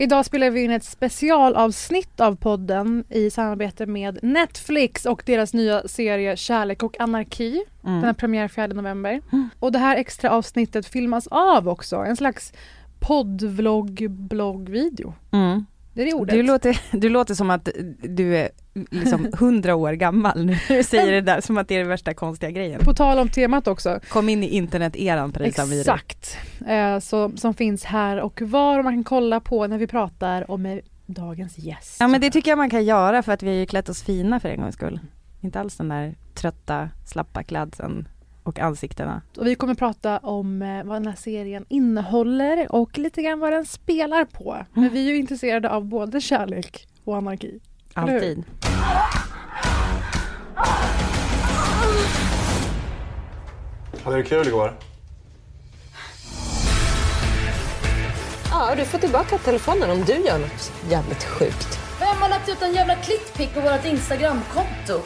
Idag spelar vi in ett specialavsnitt av podden i samarbete med Netflix och deras nya serie Kärlek och anarki. Den har premiär 4 november. Och det här extra avsnittet filmas av också, en slags poddvlogg, bloggvideo. Mm. Det är det ordet. Du, låter, du låter som att du är liksom hundra år gammal när du säger det där, som att det är den värsta konstiga grejen. På tal om temat också. Kom in i internet-eran Parisa Amiri. Exakt. Eh, så, som finns här och var och man kan kolla på när vi pratar om dagens gäst. Ja men det tycker jag man kan göra för att vi har ju klätt oss fina för en gångs skull. Inte alls den där trötta, slappa klädseln och ansiktena. Och vi kommer prata om eh, vad den här serien innehåller och lite grann vad den spelar på. Mm. Men vi är ju intresserade av både kärlek och anarki. Alltid. Hade du kul igår? Ja, du får tillbaka telefonen om du gör något jävligt sjukt. Vem har lagt ut en jävla klickpick på vårt Instagramkonto?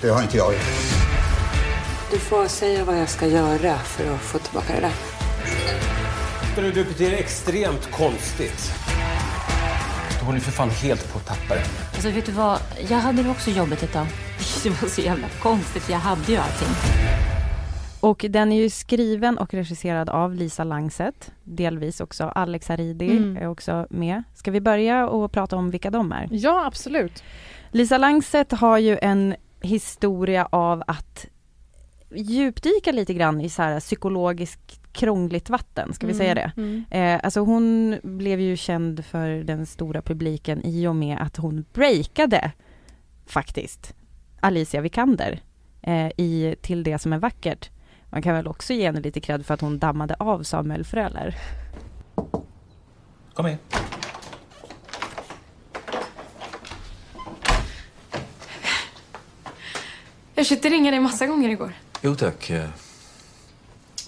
Det har inte jag gjort. Du får säga vad jag ska göra för att få tillbaka det där. Du, du beter extremt konstigt. Hon är för fan helt på tappare. Alltså vet du vad, jag hade det också jobbigt ett tag. Det var så jävla konstigt jag hade ju allting. Och den är ju skriven och regisserad av Lisa Langset, delvis också Alex Haridi Mm. är också med. Ska vi börja och prata om vilka de är? Ja, absolut. Lisa Langset har ju en historia av att djupdyka lite grann i så här psykologiskt krångligt vatten, ska vi säga det? Mm. Eh, alltså hon blev ju känd för den stora publiken i och med att hon breakade faktiskt Alicia Vikander eh, i Till det som är vackert. Man kan väl också ge henne lite cred för att hon dammade av Samuel Fröler. Kom in. Jag försökte ringa dig massa gånger igår. Jo tack. Eh,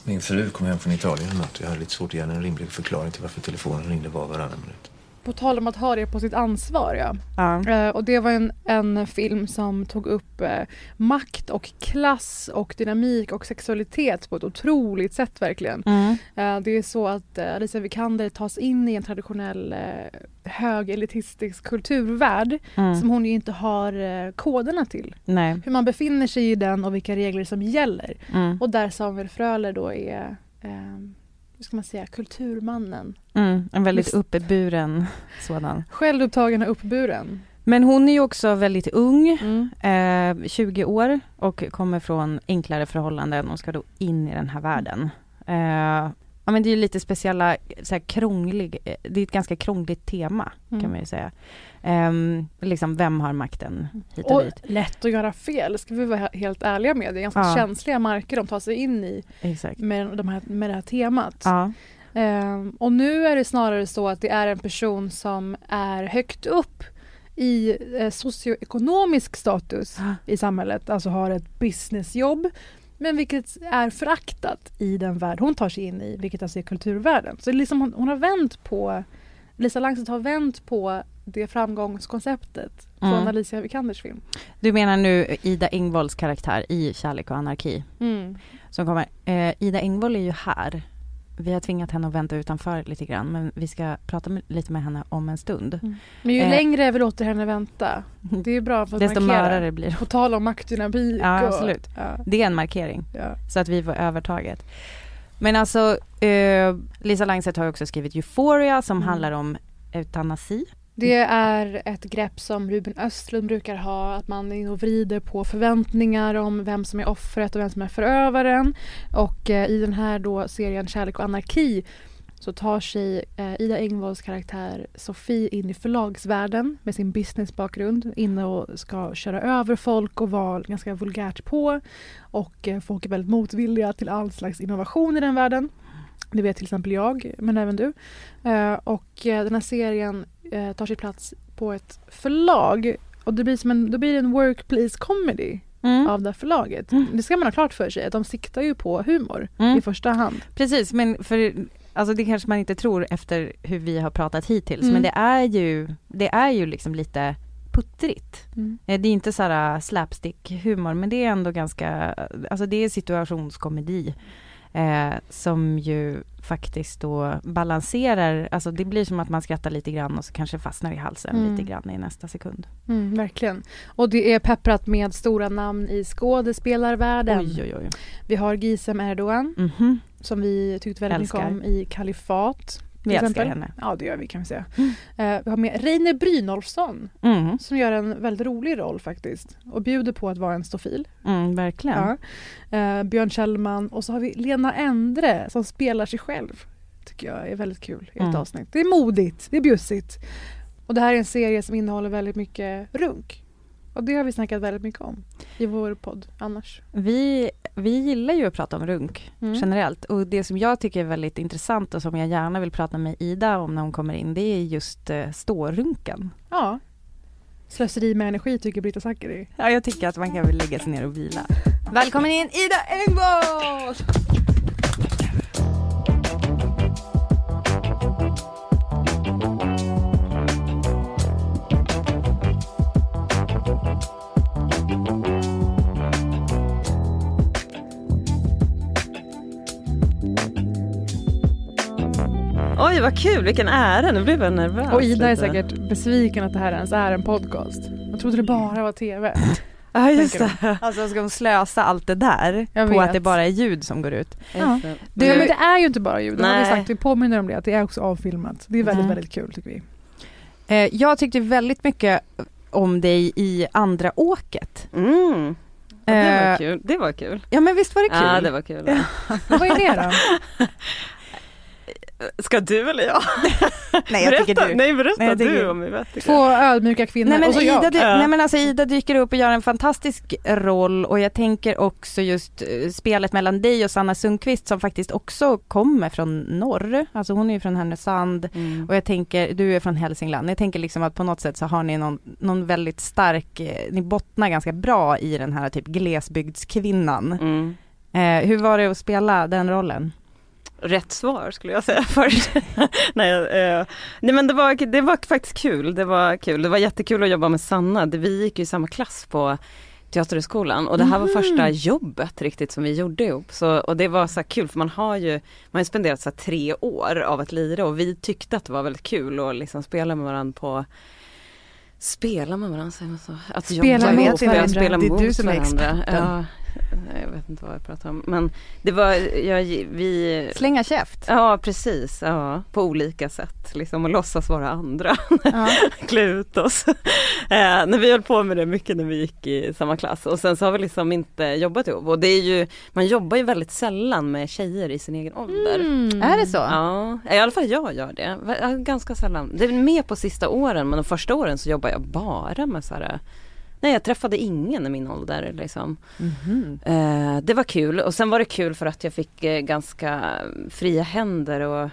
min fru kom hem från Italien i natt. Jag hade lite svårt att ge henne en rimlig förklaring till varför telefonen ringde var varannan minut. På tal om att ha det på sitt ansvar, ja. Eh, och det var en, en film som tog upp eh, makt och klass och dynamik och sexualitet på ett otroligt sätt verkligen. Mm. Eh, det är så att eh, Alicia Vikander tas in i en traditionell eh, högelitistisk kulturvärld Mm. som hon ju inte har koderna till. Nej. Hur man befinner sig i den och vilka regler som gäller. Mm. Och där Samuel Fröler då är hur ska man säga, kulturmannen. Mm. En väldigt Just- uppburen sådan. Självupptagen och uppburen. Men hon är ju också väldigt ung, Mm. eh, 20 år och kommer från enklare förhållanden och ska då in i den här världen. Eh, ja men det är ju lite speciella, så här krånglig, eh, det är ett ganska krångligt tema Mm. kan man ju säga. Ehm, liksom vem har makten hit och Och dit. lätt att göra fel, ska vi vara he- helt ärliga med. Det är ganska Ja. känsliga marker de tar sig in i Exakt. med, de här, med det här temat. Ja. Ehm, och nu är det snarare så att det är en person som är högt upp i eh, socioekonomisk status i samhället, alltså har ett businessjobb, men vilket är föraktat i den värld hon tar sig in i, vilket alltså är kulturvärlden. Så liksom hon, hon har vänt på, Lisa Langset har vänt på det framgångskonceptet från Mm. Alicia Vikanders film. Du menar nu Ida Engvalls karaktär i Kärlek och anarki Mm. som kommer. Eh, Ida Engvall är ju här. Vi har tvingat henne att vänta utanför lite grann men vi ska prata med, lite med henne om en stund. Men ju Eh, längre vi låter henne vänta, det är bra för att Desto markera. mörare blir. På tal om maktdynamik. Ja, och- absolut. Ja. Det är en markering. Ja. Så att vi får övertaget. Men alltså, eh, Lisa Langset har också skrivit Euphoria som Mm. handlar om eutanasi. Det är ett grepp som Ruben Östlund brukar ha, att man vrider på förväntningar om vem som är offret och vem som är förövaren. Och eh, i den här då serien Kärlek och anarki så tar sig eh, Ida Engvalls karaktär Sofie in i förlagsvärlden med sin businessbakgrund, inne och ska köra över folk och vara ganska vulgärt på. Och eh, folk är väldigt motvilliga till all slags innovation i den världen. Det vet till exempel jag, men även du. Eh, och eh, den här serien eh, tar sig plats på ett förlag och det blir som en, då blir det en workplace comedy Mm. av det förlaget. Det ska man ha klart för sig, att de siktar ju på humor Mm. i första hand. Precis, men för alltså det kanske man inte tror efter hur vi har pratat hittills, Mm. men det är ju, det är ju liksom lite puttrigt. Mm. Det är inte så här slapstick humor, men det är ändå ganska, alltså det är situationskomedi. Eh, som ju faktiskt då balanserar, alltså det blir som att man skrattar lite grann och så kanske fastnar i halsen Mm. lite grann i nästa sekund. Mm, verkligen. Och det är pepprat med stora namn i skådespelarvärlden. Oj oj oj. Vi har Gizem Erdogan Mhm. som vi tyckte väldigt mycket om i Kalifat. Vi älskar exempel. henne. Ja det gör vi kan vi säga. Eh, vi har med Reine Brynolfsson Mm. som gör en väldigt rolig roll faktiskt och bjuder på att vara en stofil. Mm, verkligen. Ja. Eh, Björn Kjellman och så har vi Lena Endre som spelar sig själv. Tycker jag är väldigt kul i ett Mm. avsnitt. Det är modigt, det är bjussigt. Och det här är en serie som innehåller väldigt mycket runk. Och det har vi snackat väldigt mycket om i vår podd annars. Vi, vi gillar ju att prata om runk Mm. generellt och det som jag tycker är väldigt intressant och som jag gärna vill prata med Ida om när hon kommer in det är just eh, stårunken. Ja. Slöseri med energi tycker Britta Zackari. Ja, jag tycker att man kan väl lägga sig ner och vila. Välkommen in Ida Engvall! Oj vad kul, vilken ära, nu blev jag nervös. Och Ida är lite. säkert besviken att det här ens är en podcast. Jag trodde det bara var TV. Ja just det. Alltså ska hon slösa allt det där Jag på vet. att det bara är ljud som går ut? Ja. Det. Men det är ju inte bara ljud, det har vi Nej. sagt. Vi påminner om det, att det är också avfilmat. Det är väldigt, Mm. väldigt kul tycker vi. Eh, jag tyckte väldigt mycket om dig i andra åket. Mm. Ja, det var Eh, kul. Det var kul. Ja men visst var det kul? Ja det var kul. Vad är det då? Ska du eller jag? Nej jag tycker berätta, du. Nej berätta Nej, jag tycker- du om vi vet. Två ödmjuka kvinnor Nej men, och så Ida, jag. Ja. nej men alltså Ida dyker upp och gör en fantastisk roll och jag tänker också just eh, spelet mellan dig och Sanna Sundqvist som faktiskt också kommer från norr. Alltså hon är ju från Härnösand Mm. och jag tänker, du är från Hälsingland. Jag tänker liksom att på något sätt så har ni någon, någon väldigt stark, eh, ni bottnar ganska bra i den här typ glesbygdskvinnan. Mm. Eh, hur var det att spela den rollen? Rätt svar skulle jag säga först. nej, eh, nej men det var, det var faktiskt kul. Det var kul. Det var jättekul att jobba med Sanna. Vi gick ju i samma klass på Teaterhögskolan och det här var Mhm. första jobbet riktigt som vi gjorde ihop. Så, och det var så kul för man har ju, man har spenderat så tre år av att lira och vi tyckte att det var väldigt kul att liksom spela med varandra på Spela med varandra, säger man så? Att Spela jobba mot ihop, varandra. Spela Det är mot du som är experten. Ja, jag vet inte vad jag pratar om. Men det var, jag, vi Slänga käft? Ja precis, ja, på olika sätt liksom och låtsas vara andra, Ja. klä ut oss. eh, när vi höll på med det mycket när vi gick i samma klass och sen så har vi liksom inte jobbat ihop och det är ju, man jobbar ju väldigt sällan med tjejer i sin egen ålder. Mm. Är det så? Ja, i alla fall jag gör det. Ganska sällan. Det är mer på sista åren men de första åren så jobbar jag bara med så här Nej jag träffade ingen i min ålder liksom. Mhm. Eh, det var kul och sen var det kul för att jag fick eh, ganska fria händer och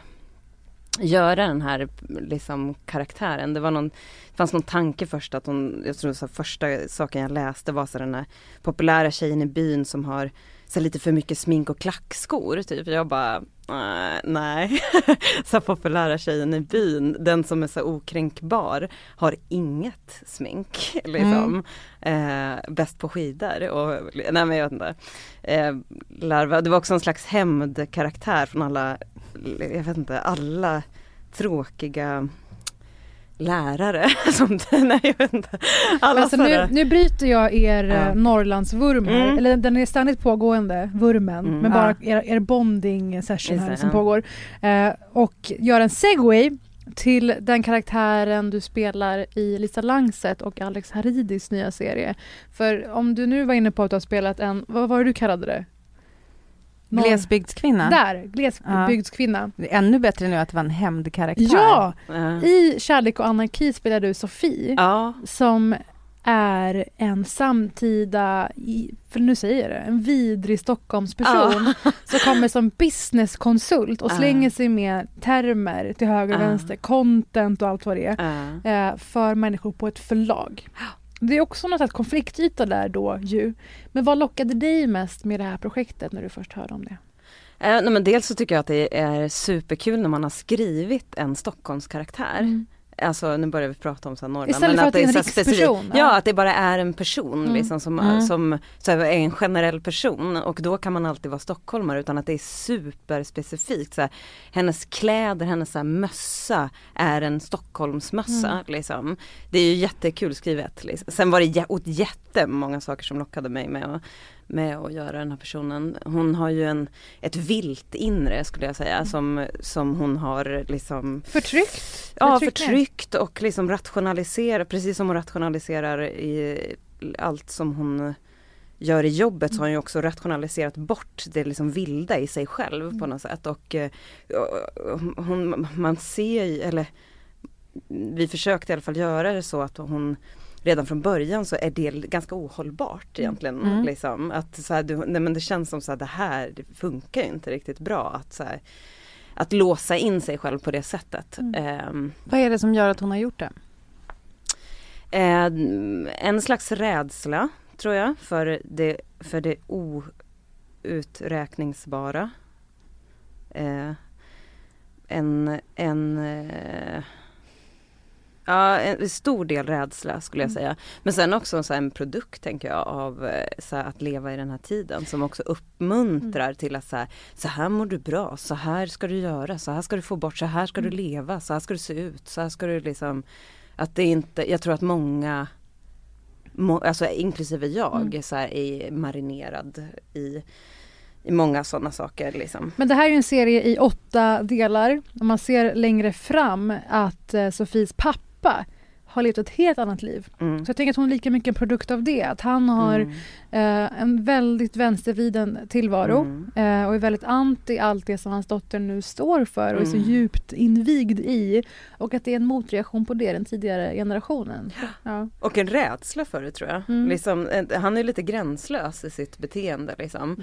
göra den här liksom karaktären. Det var någon, det fanns någon tanke först att hon, jag tror så första saken jag läste var så den här populära tjejen i byn som har så lite för mycket smink och klackskor typ. Jag bara, "Eh, nej. så populära tjejen i byn, den som är så okränkbar, har inget smink liksom. Eh, bäst på skidor och, nej men jag vet inte. Eh, larva, det var också en slags hämndkaraktär från alla, jag vet inte, alla tråkiga lärare som, nej jag vet inte. Alla alltså, nu, nu bryter jag er Ja. ja. Norrlandsvurm här, Mm. eller den är ständigt pågående, vurmen, Mm. men bara Ja. er, er bonding session här som ja. pågår. Eh, och gör en segway till den karaktären du spelar i Lisa Langset och Alex Haridis nya serie. För om du nu var inne på att du har spelat en, vad var det du kallade det? Glesbygdskvinna. Där, glesbygdskvinna. Det är ännu bättre nu att det var en hämndkaraktär. Ja! Ja. I Kärlek och anarki spelar du Sofie Ja. som är en samtida, för nu säger jag det, en vidrig Stockholmsperson som kommer som businesskonsult och Ja. slänger sig med termer till höger och Ja. vänster, content och allt vad det är, Ja. eh, för människor på ett förlag. Det är också något slags konfliktyta där då ju. Men vad lockade dig mest med det här projektet när du först hörde om det? Eh, nej, men dels så tycker jag att det är superkul när man har skrivit en Stockholmskaraktär. Alltså nu börjar vi prata om så här Norrland. Istället för att det är en riksperson, Ja, att det bara är en person Mm. liksom som, Mm. som så här, är en generell person och då kan man alltid vara stockholmare utan att det är superspecifikt. Så här, hennes kläder, hennes så här, mössa är en Stockholmsmössa. Mm. Liksom. Det är ju jättekul skrivet. Liksom. Sen var det åt jättemånga saker som lockade mig med att, med att göra den här personen. Hon har ju en, ett vilt inre skulle jag säga som, som hon har liksom Förtryckt? Ja, förtryckt och liksom rationaliserar, precis som hon rationaliserar i allt som hon gör i jobbet så har hon ju också rationaliserat bort det liksom vilda i sig själv på något sätt och eh, hon, man ser ju, eller vi försökte i alla fall göra det så att hon redan från början så är det ganska ohållbart egentligen. Mm. Liksom. Att så här, du, nej, men det känns som så här, det här det funkar ju inte riktigt bra. Att, så här, att låsa in sig själv på det sättet. Ehm, Vad är det som gör att hon har gjort det? Eh, en slags rädsla tror jag för det, för det outräkningsbara. Eh, en, en, eh, ja, en stor del rädsla skulle jag säga. Men sen också så en produkt tänker jag av eh, här, att leva i den här tiden som också uppmuntrar till att så här, så här mår du bra, så här ska du göra, så här ska du få bort, så här ska du leva, så här ska du se ut, så här ska du liksom att det inte, jag tror att många må, alltså inklusive jag, Mm. så här, är marinerad i, i många sådana saker. Liksom. Men det här är ju en serie i åtta delar. Och man ser längre fram att eh, Sofies pappa har levt ett helt annat liv. Mm. Så jag tänker att hon är lika mycket en produkt av det. Att han har Mm. eh, en väldigt vänstervriden tillvaro Mm. eh, och är väldigt anti allt det som hans dotter nu står för och är så Mm. djupt invigd i. Och att det är en motreaktion på det, den tidigare generationen. Ja. Och en rädsla för det tror jag. Mm. Liksom, eh, han är lite gränslös i sitt beteende. Liksom.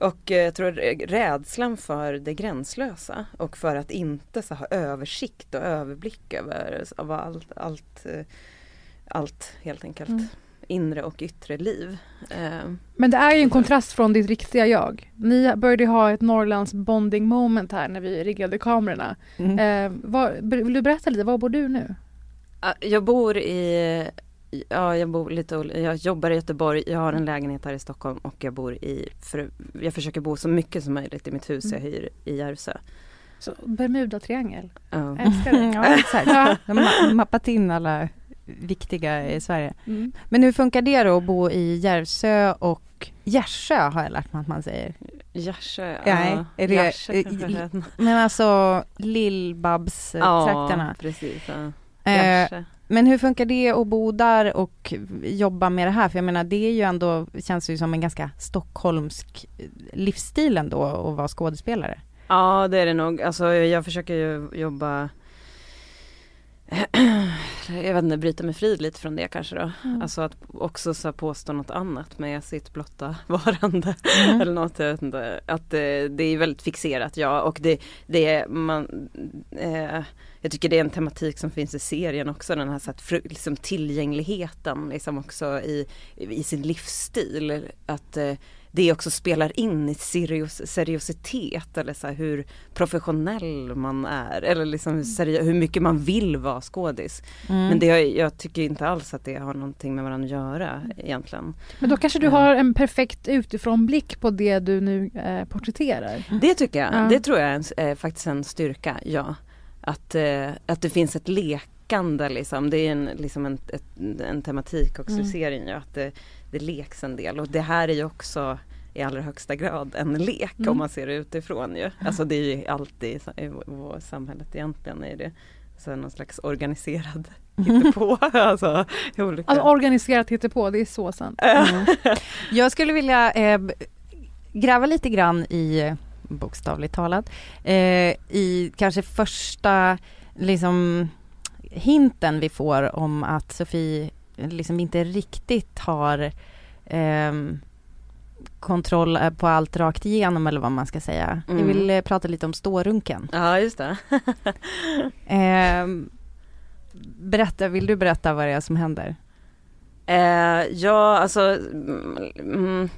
Mm. Och eh, jag tror rädslan för det gränslösa och för att inte så ha översikt och överblick över, allt, allt, eh, allt helt enkelt. Mm. Inre och yttre liv. Eh, Men det är ju en kontrast från ditt riktiga jag. Ni började ha ett Norrlands bonding moment här när vi riggade kamerorna. Mm. Eh, var, vill du berätta lite, var bor du nu? Ja, Jag bor i, ja jag bor lite, jag jobbar i Göteborg, jag har en lägenhet här i Stockholm och jag bor i, för, jag försöker bo så mycket som möjligt i mitt hus jag hyr i Järvsö. Så Bermuda-triangel. Ja. Jag älskar det. Ja, exakt. De har ma- mappat in alla viktiga i Sverige. Mm. Men hur funkar det då att bo i Järvsö och Gärsö har jag lärt mig att man säger. Nej, ja. är det- heter. Men alltså Lill-Babs-trakterna. Ja, precis. Ja. Eh, men hur funkar det att bo där och jobba med det här? För jag menar det är ju ändå, känns ju som en ganska stockholmsk livsstil ändå att vara skådespelare. Ja det är det nog. Alltså jag försöker ju jobba jag vet inte, bryta mig fri lite från det kanske då. Mm. Alltså att också så påstå något annat med sitt blotta varande. Mm. Eller något, jag vet inte. Att eh, det är väldigt fixerat ja och det, det är man eh, Jag tycker det är en tematik som finns i serien också den här så att, liksom tillgängligheten liksom också i, i sin livsstil. Att eh, det också spelar in i serios, seriositet eller så här hur professionell man är eller liksom hur, serio, hur mycket man vill vara skådis. Mm. Men det, jag tycker inte alls att det har någonting med varandra att göra egentligen. Men då kanske du har en perfekt utifrån blick på det du nu eh, porträtterar. Det tycker jag, Ja. det tror jag är en, eh, faktiskt en styrka, ja. Att, eh, att det finns ett lek, lekande liksom. Det är en, liksom en, ett, en tematik också Mm. i serien ju att det, det leks en del och det här är ju också i allra högsta grad en lek Mm. om man ser det utifrån ju. Alltså det är ju alltid i vår- samhället egentligen är det så någon slags organiserad hittepå. alltså, olika... Alltså organiserat hittepå, det är så sant. Mm. Jag skulle vilja eh, gräva lite grann i, bokstavligt talat, eh, i kanske första liksom hinten vi får om att Sofie liksom inte riktigt har ehm, kontroll eh, på allt rakt igenom eller vad man ska säga. Jag Mm. vill eh, prata lite om stårunken. Ja just det. Ehm, berätta, vill du berätta vad det är som händer? Eh, ja, alltså mm, mm,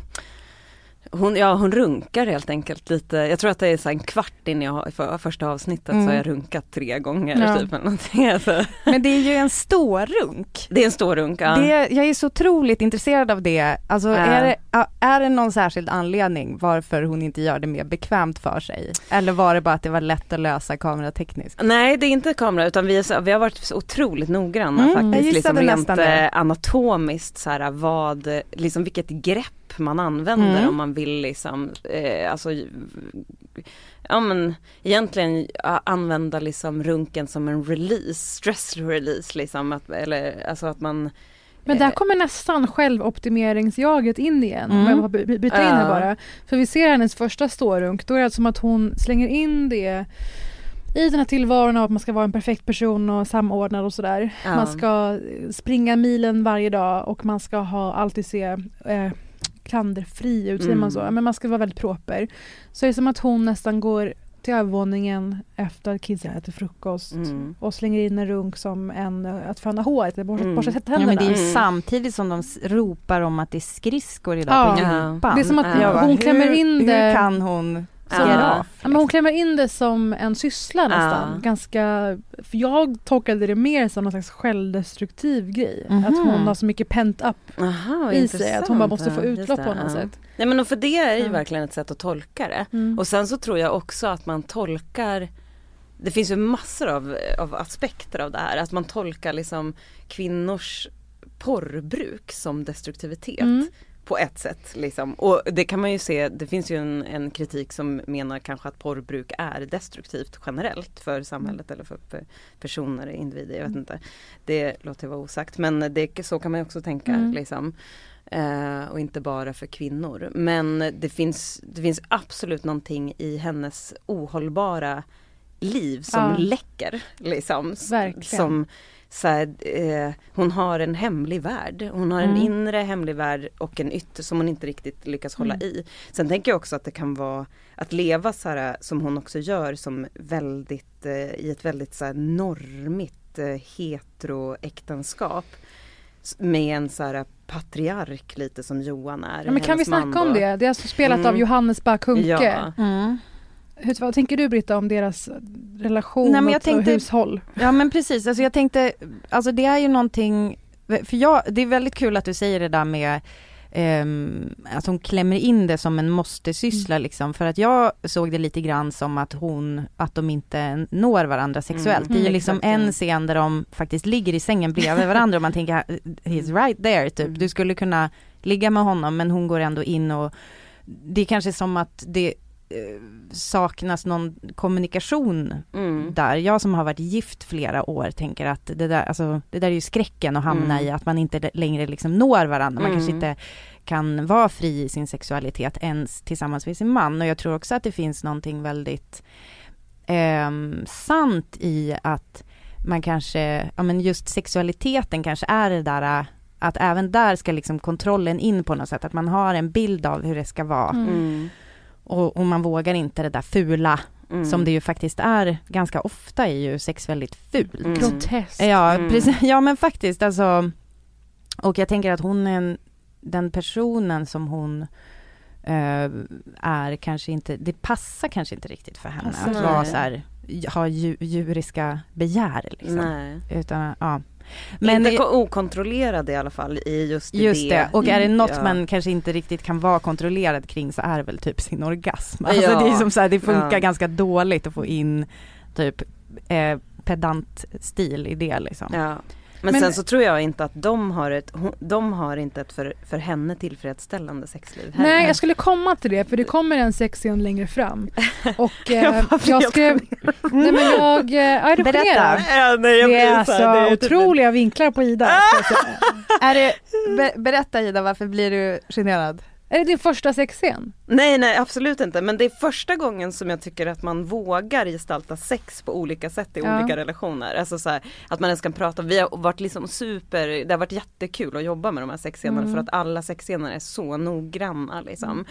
hon, ja, hon runkar helt enkelt lite. Jag tror att det är så en kvart in i för, första avsnittet så Mm. har jag runkat tre gånger. Ja. Typ, eller någonting. Alltså, Men det är ju en stårunk. det är en stor runk. Ja. Det, jag är så otroligt intresserad av det. Alltså Ja. är, det, är det någon särskild anledning varför hon inte gör det mer bekvämt för sig? Eller var det bara att det var lätt att lösa kameratekniskt? Nej det är inte kamera utan vi, är så, vi har varit så otroligt noggranna Mm, faktiskt. Liksom rent det. eh, anatomiskt så här, vad, liksom vilket grepp man använder Mm. om man vill liksom, eh, alltså Ja men egentligen använda liksom runken som en release, stress release liksom. Att, eller alltså att man Men där kommer nästan självoptimeringsjaget in igen. Om Mm. jag får by- by- byta in här bara. För vi ser hennes första stårunk. Då är det som att hon slänger in det i den här tillvaron av att man ska vara en perfekt person och samordnad och sådär. Ja. Man ska eh, springa milen varje dag och man ska ha, alltid se eh, klanderfri ut, säger man Mm. så? Men man ska vara väldigt proper. Så det är som att hon nästan går till övervåningen efter att kidsen äter frukost Mm. och slänger in en runk som en, att föna håret, eller borsta, Mm. borsta Ja, tänderna. men det är ju Mm. samtidigt som de ropar om att det är skridskor idag Ja. på Ja. gympan. Det är som att Ja. Hon klämmer in det Hur kan hon Av? Ja, men hon klämmer in det som en syssla nästan. Ja. Ganska, för jag tolkade det mer som någon slags självdestruktiv grej. Mhm. Att hon har så mycket pent up Aha, i sig att hon bara måste få utlopp det, på något ja. sätt. Nej men och för det är ju Ja. verkligen ett sätt att tolka det. Mm. Och sen så tror jag också att man tolkar Det finns ju massor av, av aspekter av det här. Att man tolkar liksom kvinnors porrbruk som destruktivitet. Mm. På ett sätt liksom. Och det kan man ju se, det finns ju en, en kritik som menar kanske att porrbruk är destruktivt generellt för samhället eller för, personer, individer, jag vet inte. Det låter vara osagt men det, så kan man också tänka Mm. liksom. Eh, och inte bara för kvinnor. Men det finns, det finns absolut någonting i hennes ohållbara liv som Ja. läcker. Liksom, Verkligen. Som, så här, eh, hon har en hemlig värld. Hon har en Mm. inre hemlig värld och en ytter som hon inte riktigt lyckas hålla Mm. i. Sen tänker jag också att det kan vara att leva så här som hon också gör som väldigt eh, i ett väldigt så här normigt eh, heteroäktenskap. Med en så här patriark lite som Johan är. Ja, men kan vi man snacka om det? Det är alltså spelat Mm. av Johannes Bakunke. Ja. Mm. Hur, vad tänker du Britta om deras relation Nej, och, tänkte- och hushåll? Ja men precis, alltså jag tänkte, alltså det är ju någonting, för jag, det är väldigt kul att du säger det där med Um, att hon klämmer in det som en måste-syssla liksom, för att jag såg det lite grann som att hon, att de inte når varandra sexuellt. Mm, det är ju mm, liksom ja. en scen där de faktiskt ligger i sängen bredvid varandra och man tänker, he's right there typ, Mm. du skulle kunna ligga med honom men hon går ändå in och det är kanske som att det saknas någon kommunikation Mm. där. Jag som har varit gift flera år tänker att det där, alltså, det där är ju skräcken att hamna Mm. i, att man inte längre liksom når varandra. Man kanske Mm. inte kan vara fri i sin sexualitet ens tillsammans med sin man. Och jag tror också att det finns någonting väldigt ehm, sant i att man kanske, ja men just sexualiteten kanske är det där att även där ska liksom kontrollen in på något sätt, att man har en bild av hur det ska vara. Mm. Och, och man vågar inte det där fula Mm. som det ju faktiskt är ganska ofta är ju sex väldigt fult. Mm. Groteskt. Ja, Mm. precis. Ja men faktiskt alltså. Och jag tänker att hon är en, den personen som hon eh, är kanske inte, det passar kanske inte riktigt för henne Passar att vara så här, ha dju, djuriska begär liksom. Nej. Utan, ja. Men inte ko- okontrollerad i alla fall i just, Just det, och är det något Ja. man kanske inte riktigt kan vara kontrollerad kring så är väl typ sin orgasm. Alltså Ja. det är som så här, det funkar Ja. ganska dåligt att få in typ eh, pedant stil i det liksom. Men, Men- sen så tror jag inte att de har ett, de har inte ett för, för henne tillfredsställande sexliv heller. Nej, jag skulle komma till det för det kommer en sexscen längre fram. Och eh, Jag skrev... Nej men jag... Eh, är Berätta. Ja, nej, jag Det är alltså det är typ- otroliga vinklar på Ida. Är det, be, berätta Ida, varför blir du generad? Är det din första sexscen? Nej nej absolut inte men det är första gången som jag tycker att man vågar gestalta sex på olika sätt i Ja. olika relationer. Alltså så här, att man ens kan prata, vi har varit liksom super, det har varit jättekul att jobba med de här sexscenerna Mm. för att alla sexscener är så noggranna liksom.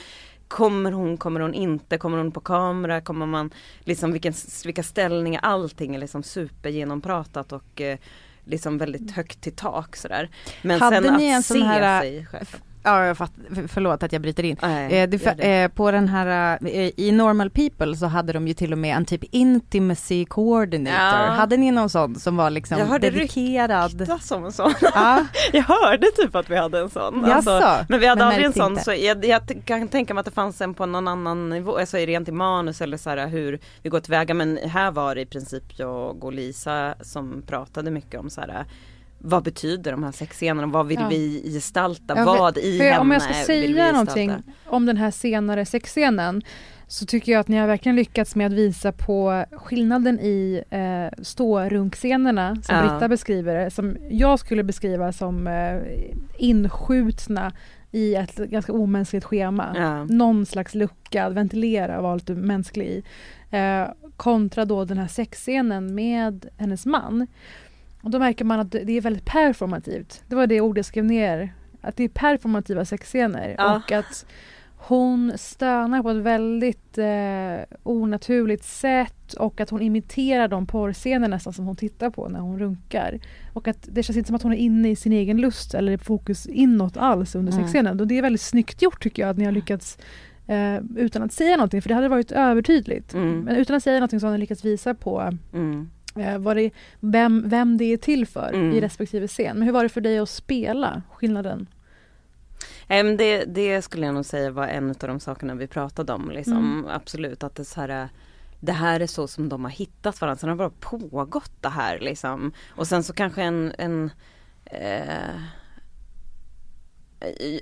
Kommer hon, kommer hon inte, kommer hon på kamera, kommer man liksom vilken, vilka ställningar, allting är liksom supergenompratat och eh, liksom väldigt högt till tak sådär. Men Hade sen ni att en sån se här- sig själv. Ja, jag fatt, för- förlåt att jag bryter in. Nej, Eh, det. eh, på den här, eh, i Normal People så hade de ju till och med en typ intimacy coordinator. Ja. Hade ni någon sån som var liksom Jag hörde dedikerad? ryktas som en sån. Ja. jag hörde typ att vi hade en sån. Alltså, Jaså? men vi hade Men aldrig en sån inte. så jag, jag kan tänka mig att det fanns en på någon annan nivå, alltså rent i manus eller så här hur vi går tillväga men här var det i princip jag och Lisa som pratade mycket om så här vad betyder de här sexscenerna, vad vill Ja. vi gestalta, Ja, vad i för henne Om jag ska säga någonting om den här senare sexscenen så tycker jag att ni har verkligen lyckats med att visa på skillnaden i eh, stårunkscenerna som Ja. Britta beskriver det, som jag skulle beskriva som eh, inskjutna i ett ganska omänskligt schema. Ja. Någon slags lucka, ventilera var lite mänsklig i. Eh, kontra då den här sexscenen med hennes man. Och då märker man att det är väldigt performativt. Det var det ordet jag skrev ner. Att det är performativa sexscener. Ja. Och att hon stönar på ett väldigt eh, onaturligt sätt och att hon imiterar de porrscener nästan som hon tittar på när hon runkar. Och att det känns inte som att hon är inne i sin egen lust eller fokus inåt alls under Mm. sexscenen. Och det är väldigt snyggt gjort tycker jag att ni har lyckats eh, utan att säga någonting för det hade varit övertydligt. Mm. Men utan att säga någonting så har ni lyckats visa på Mm. Eh, vad det, vem, vem det är till för Mm. i respektive scen. Men hur var det för dig att spela skillnaden? Men det, det skulle jag nog säga var en av de sakerna vi pratade om. Liksom. Mm. Absolut att det, så här, det här är så som de har hittat varandra. Sen har det bara pågått det här liksom. Och sen så kanske en, en eh,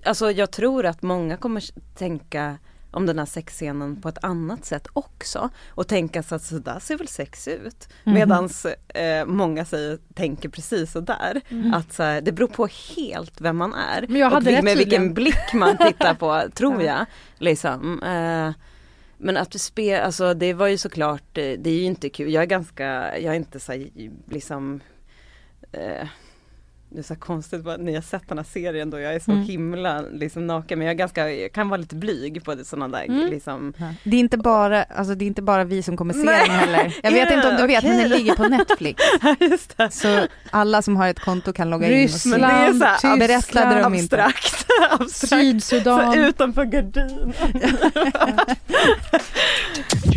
Alltså jag tror att många kommer tänka om den här sexscenen på ett annat sätt också. Och tänka så att så där ser väl sex ut. Mhm. Medans eh, många säger, tänker precis så där. Mm. Att så här, det beror på helt vem man är. Men jag och hade rätt med vilken blick man tittar på, tror Ja. jag. Liksom. Eh, men att spela, alltså det var ju såklart, eh, det är ju inte kul. Jag är ganska, jag är inte så liksom eh, det är så konstigt att ni har sett den här serien då jag är så Mm. himla liksom naken men jag är ganska, jag kan vara lite blyg på det, sådana där Mm. liksom Det är inte bara, alltså det är inte bara vi som kommer se Nej. den heller. Jag vet inte om du vet men den ligger på Netflix. Just det. Så alla som har ett konto kan logga in och se. Det är så Ryssland, berättade de inte. abstrakt, abstrakt. Så Sydsudan. utanför gardinen.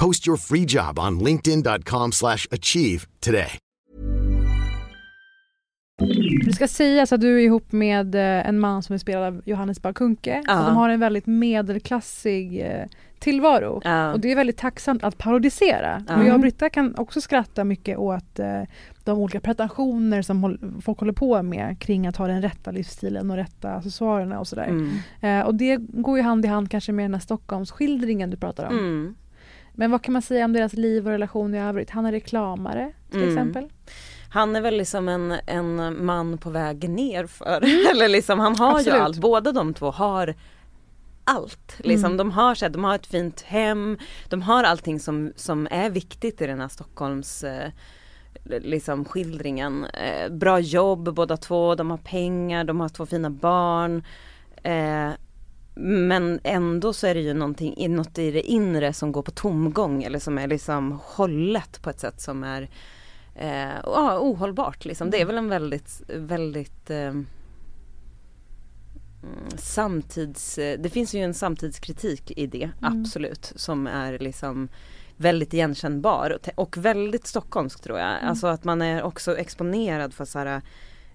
Post your free job on linkedin.com/achieve slash achieve today. Det ska sägas att du är ihop med eh, en man som är spelad av Johannes Bakunke. Ja. Och de har en väldigt medelklassig eh, tillvaro. Ja. Och det är väldigt tacksamt att parodisera. Ja. Och jag och Britta kan också skratta mycket åt eh, de olika pretensioner som folk håller på med kring att ha den rätta livsstilen och rätta accessoarerna och sådär. Mm. Och det går ju hand i hand kanske med den här Stockholmsskildringen du pratar om. Mm. Men vad kan man säga om deras liv och relation i övrigt? Han är reklamare till Mm. exempel. Han är väl liksom en, en man på väg ner för eller liksom han har Absolut. ju allt, båda de två har allt. Liksom, Mm. de, har, så här, de har ett fint hem, de har allting som, som är viktigt i den här Stockholms eh, liksom skildringen. Eh, bra jobb båda två, de har pengar, de har två fina barn. Eh, men ändå så är det ju någonting, i- något i det inre som går på tomgång eller som är liksom hållet på ett sätt som är eh, ohållbart. Liksom. Det är väl en väldigt, väldigt eh, mm, samtids... eh, Det finns ju en samtidskritik i det, Mm. absolut. Som är liksom väldigt igenkännbar och väldigt stockholmsk tror jag. Mm. Alltså att man är också exponerad för så här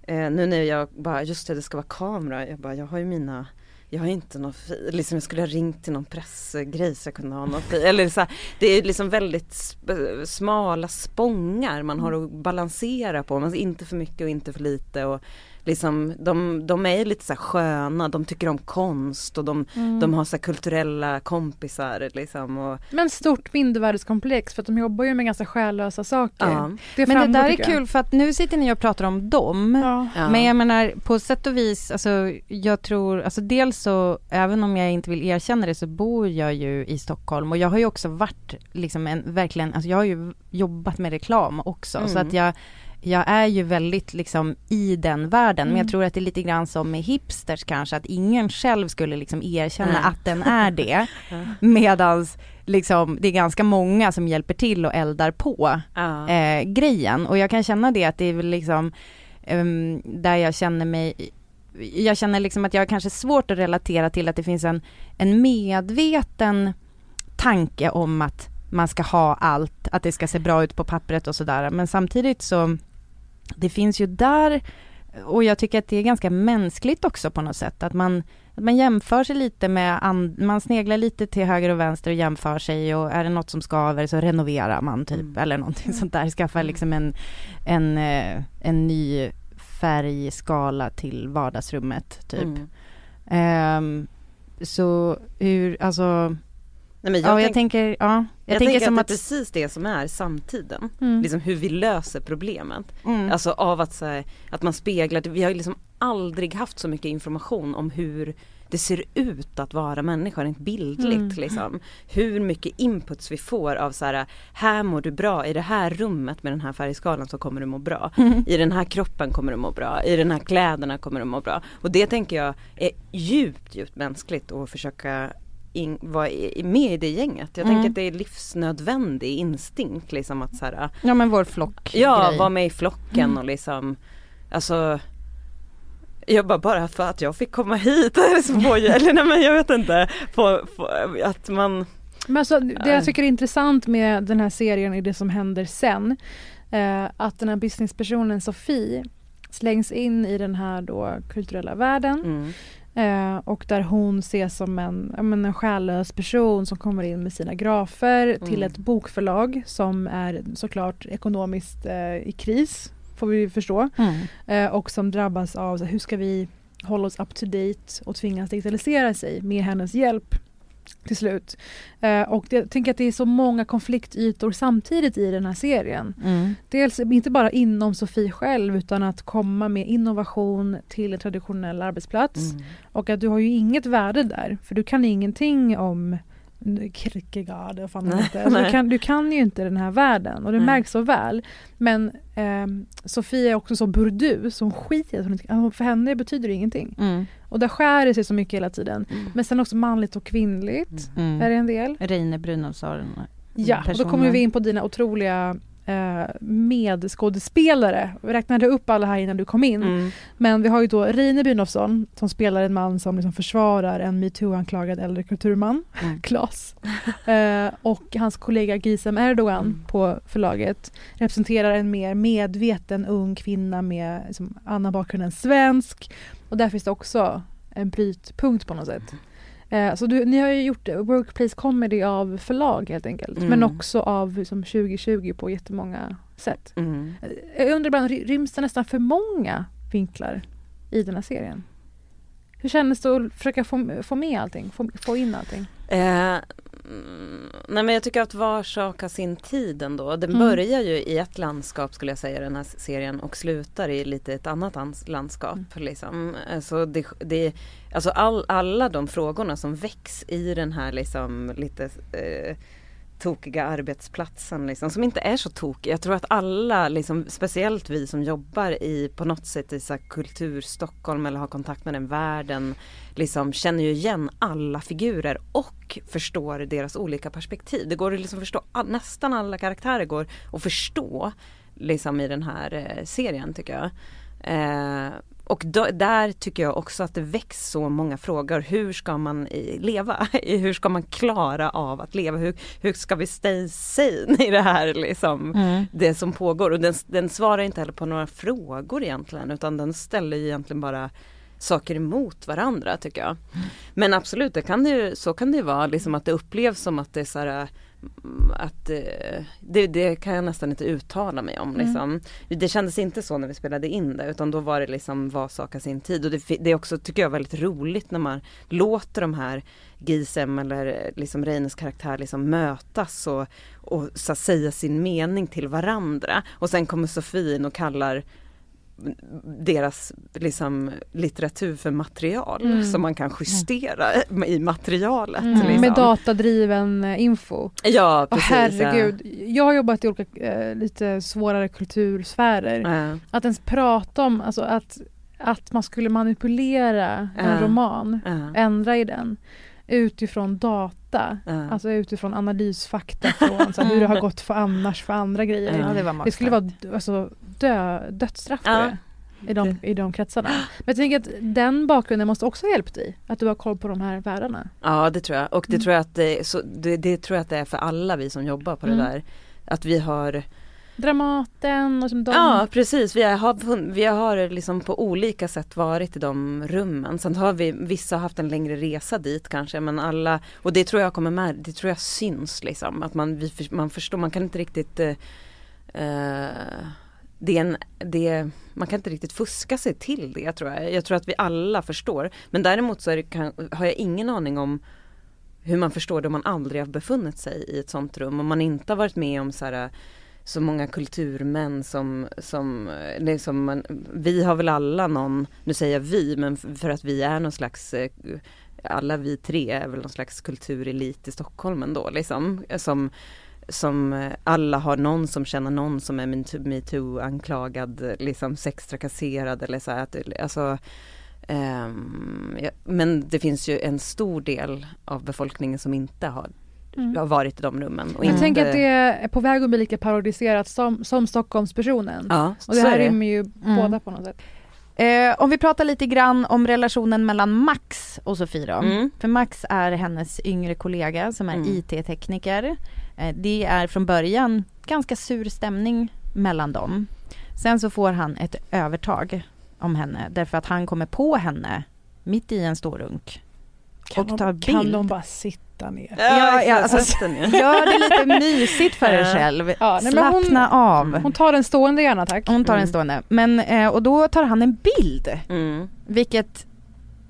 eh, Nu när jag bara, just det det ska vara kamera, jag bara jag har ju mina jag har inte något, fi- liksom jag skulle ha ringt till någon pressgrej så jag kunde ha något, eller så här, det är liksom väldigt smala spångar man har att balansera på, man inte för mycket och inte för lite och liksom de, de är lite så här sköna, de tycker om konst och de, Mm. de har så här kulturella kompisar liksom och Men stort mindervärdeskomplex för att de jobbar ju med ganska själlösa saker. Ja. Det Men det där är kul för att nu sitter ni och pratar om dem. Ja. Men jag menar på sätt och vis, alltså jag tror, alltså dels så, även om jag inte vill erkänna det så bor jag ju i Stockholm och jag har ju också varit liksom en, verkligen, alltså jag har ju jobbat med reklam också så Mm. att jag jag är ju väldigt liksom i den världen, men Mm. jag tror att det är lite grann som med hipsters kanske, att ingen själv skulle liksom erkänna Nej. att den är det. Ja. Medans liksom, det är ganska många som hjälper till och eldar på eh, grejen. Och jag kan känna det att det är väl liksom ehm, där jag känner mig jag känner liksom att jag har kanske svårt att relatera till att det finns en, en medveten tanke om att man ska ha allt, att det ska se bra ut på pappret och sådär. Men samtidigt så, det finns ju där, och jag tycker att det är ganska mänskligt också på något sätt, att man, att man jämför sig lite med, and, man sneglar lite till höger och vänster och jämför sig och är det något som skaver så renoverar man typ, Mm. eller någonting sånt där, skaffar liksom en, en, eh, en ny färgskala till vardagsrummet typ. Mm. Ehm, så hur, alltså, Nej, men ja jag tänk- tänker, ja, jag, Jag, tänker tänker som att att, det är precis det som är samtiden. Mm. Liksom hur vi löser problemet. mm, Alltså av att, så här, att man speglar, vi har liksom aldrig haft så mycket information om hur det ser ut att vara människa rent bildligt Mm. liksom. Hur mycket inputs vi får av så här, här mår du bra, i det här rummet med den här färgskalan så kommer du må bra. I den här kroppen kommer du må bra, i den här kläderna kommer du må bra. Och det tänker jag är djupt, djupt mänskligt att försöka in, vara med i det gänget. Jag Mm. tänker att det är livsnödvändig instinkt liksom att så här, ja men vår flock Ja, vara med i flocken och liksom Alltså Jag bara, bara för att jag fick komma hit eller nej men jag vet inte på, på, Att man Men alltså, det jag tycker är intressant med den här serien är det som händer sen. Eh, att den här businesspersonen Sofie slängs in i den här då kulturella världen. mm, Eh, och där hon ses som en, men en själlös person som kommer in med sina grafer till Mm. ett bokförlag som är såklart ekonomiskt eh, i kris, får vi förstå. Mm. Eh, och som drabbas av så, hur ska vi hålla oss up to date och tvingas digitalisera sig med hennes hjälp till slut. Eh, och det, jag tänker att det är så många konfliktytor samtidigt i den här serien. Mm. Dels inte bara inom Sofie själv utan att komma med innovation till en traditionell arbetsplats. mm, Och att du har ju inget värde där för du kan ingenting om Kierkegaard och fan inte. Alltså, du, kan, du kan ju inte den här världen och det Nej. märks så väl. Men ehm, Sofie är också så burdus, hon skiter hon inte- alltså, För henne betyder det ingenting. Mm. Och där skär det sig så mycket hela tiden. mm. Men sen också manligt och kvinnligt Mm. är det en del. Reine Brynolfsson Ja, och då kommer vi in på dina otroliga eh, medskådespelare. Vi räknade upp alla här innan du kom in. Mm. Men vi har ju då Rine Brynolfsson som spelar en man som liksom försvarar en metoo-anklagad äldre kulturman, Mm. Klas. Eh, och hans kollega Gizem Erdogan Mm. på förlaget representerar en mer medveten ung kvinna med liksom, annan bakgrund än svensk. Och där finns det också en brytpunkt på något sätt. Eh, så du, ni har ju gjort workplace comedy av förlag helt enkelt. Mm. Men också av liksom, 2020 på jättemånga sätt. Mm. Jag undrar ibland, ry- ryms det nästan för många vinklar i den här serien? Hur kändes det att försöka få, få med allting, få, få in allting? Eh, Mm, nej men jag tycker att var sak har sin tid ändå. Den Mm. börjar ju i ett landskap skulle jag säga den här serien och slutar i lite ett annat landskap. Liksom. Alltså, det, det, alltså all, alla de frågorna som väcks i den här liksom lite eh, tokiga arbetsplatsen liksom, som inte är så tokig. Jag tror att alla, liksom, speciellt vi som jobbar i på något sätt i så här, kultur Stockholm eller har kontakt med den världen, liksom känner ju igen alla figurer och förstår deras olika perspektiv. Det går att liksom förstå, nästan alla karaktärer går att förstå liksom i den här eh, serien tycker jag. Eh, och då, där tycker jag också att det väcks så många frågor. Hur ska man leva? Hur ska man klara av att leva? Hur, hur ska vi stay sane i det här liksom, Mm. det som pågår? Och den, den svarar inte heller på några frågor egentligen utan den ställer egentligen bara saker emot varandra tycker jag. Men absolut, det kan det ju, så kan det ju vara liksom att det upplevs som att det är så här mm, att eh, det, det kan jag nästan inte uttala mig om. Mm. Liksom. Det kändes inte så när vi spelade in det utan då var det liksom vad sak har sin tid och det, det är också tycker jag väldigt roligt när man låter de här Gisem eller eh, liksom Reines karaktär liksom mötas och, och så säga sin mening till varandra och sen kommer Sofie in och kallar deras liksom, litteratur för material Mm. som man kan justera i materialet. Mm, Liksom. Med datadriven eh, info. Ja Och precis. herregud, jag har jobbat i olika eh, lite svårare kultursfärer. Ja. Att ens prata om, alltså att, att man skulle manipulera en Ja. roman, Ja. ändra i den utifrån data, Ja. alltså utifrån analysfakta från så här, hur det har gått för annars för andra grejer. Ja, det var det skulle vara alltså, dö, dödsstraff på det. I de, I de kretsarna. Men jag tänker att den bakgrunden måste också ha hjälpt dig. Att du har koll på de här världarna. Ja det tror jag och det Mm. tror jag att det, så, det, det tror jag att det är för alla vi som jobbar på Mm. det där. Att vi har Dramaten och som de... Ja precis, vi har, vi har liksom på olika sätt varit i de rummen. Sen har vi, vissa har haft en längre resa dit kanske men alla, och det tror jag kommer med, det tror jag syns liksom. Att man, vi, man förstår, man kan inte riktigt eh, eh det är en, det, man kan inte riktigt fuska sig till det tror jag. Jag tror att vi alla förstår. Men däremot så är det, kan, har jag ingen aning om hur man förstår det om man aldrig har befunnit sig i ett sånt rum. Om man inte har varit med om så här så många kulturmän som, som liksom man, vi har väl alla någon, nu säger jag vi, men för att vi är någon slags eh, alla vi tre är väl någon slags kulturelit i Stockholm ändå liksom. Som, som eh, alla har någon som känner någon som är metoo-anklagad, liksom sextrakasserad eller så här. Alltså, um, ja, men det finns ju en stor del av befolkningen som inte har, Mm. har varit i de rummen. Och Jag inte, tänker att det är på väg att bli lika parodiserat som, som Stockholmspersonen. Ja, och det här rymmer ju Mm. båda på något sätt. Eh, om vi pratar lite grann om relationen mellan Max och Sofie då. Mm. För Max är hennes yngre kollega som är Mm. IT-tekniker. Eh, det är från början ganska sur stämning mellan dem. Sen så får han ett övertag om henne därför att han kommer på henne mitt i en storunk. Kan, och tar de, kan de bara sitta ner? Ja, ja, alltså. Gör det lite mysigt för dig Ja. själv. Ja, nej, men hon- Slappna av. Hon tar den stående gärna tack. Hon tar en Mm. stående. Men, eh, och då tar han en bild. Mm. Vilket